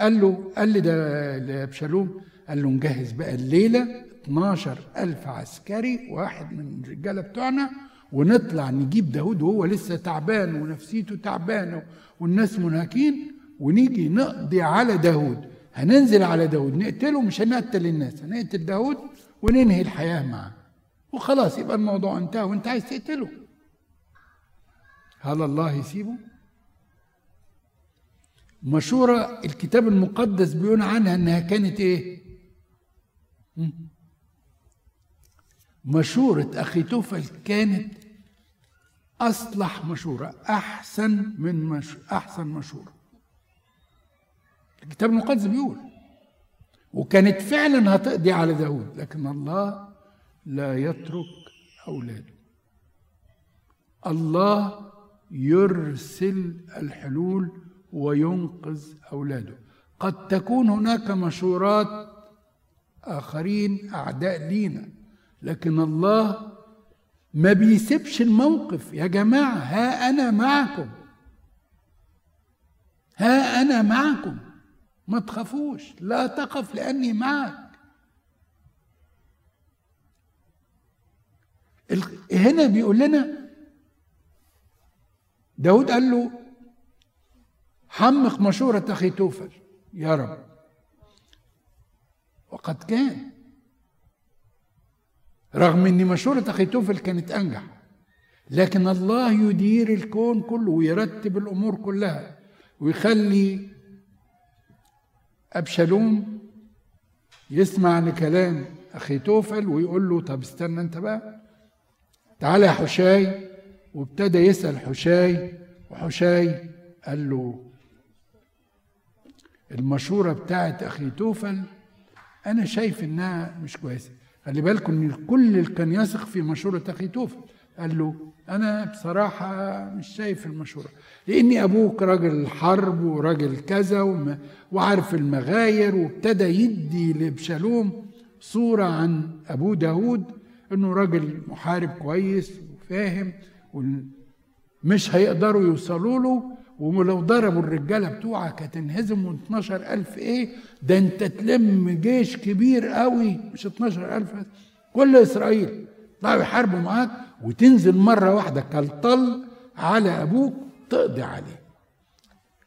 قال له قال لي ده لابشالوم قال له نجهز بقى الليلة 12 ألف عسكري واحد من الرجالة بتوعنا ونطلع نجيب داود وهو لسه تعبان ونفسيته تعبانة والناس منهكين ونيجي نقضي على داود هننزل على داود نقتله مش هنقتل الناس هنقتل داود وننهي الحياة معاه. وخلاص يبقى الموضوع انتهى وانت عايز تقتله. هل الله يسيبه؟ مشورة الكتاب المقدس بيقول عنها إنها كانت إيه؟ مشورة أخي توفل كانت أصلح مشورة أحسن من مش أحسن مشورة الكتاب المقدس بيقول وكانت فعلا هتقضي على داود لكن الله لا يترك أولاده الله يرسل الحلول وينقذ أولاده. قد تكون هناك مشورات آخرين أعداء لينا لكن الله ما بيسيبش الموقف. يا جماعة ها أنا معكم. ها أنا معكم. ما تخافوش. لا تخف لأني معك. هنا بيقول لنا داود قال له حمق مشورة أخي توفل يا رب. وقد كان رغم إن مشورة أخي توفل كانت أنجح لكن الله يدير الكون كله ويرتب الأمور كلها ويخلي أبشالوم يسمع لكلام أخي توفل ويقول له طب استنى أنت بقى تعالى يا حشاي وابتدى يسأل حشاي وحشاي قال له المشورة بتاعت أخي توفل أنا شايف إنها مش كويسة. خلي بالكم إن الكل اللي كان يثق في مشورة أخي توفل قال له أنا بصراحة مش شايف المشورة لأني أبوك راجل حرب وراجل كذا وم- وعارف المغاير وابتدى يدي لأبشالوم صورة عن أبوه داود إنه راجل محارب كويس وفاهم. مش هيقدروا يوصلوا له ولو ضربوا الرجالة بتوعك هتنهزم 12 ألف إيه؟ ده أنت تلم جيش كبير قوي مش 12 ألف بس، كل إسرائيل طلعوا يحاربوا معاك وتنزل مرة واحدة كالطل على أبوك تقضي عليه.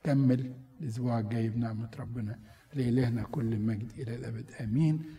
كمل الأسبوع الجاي بنعمة ربنا لإلهنا كل المجد إلى الأبد. آمين.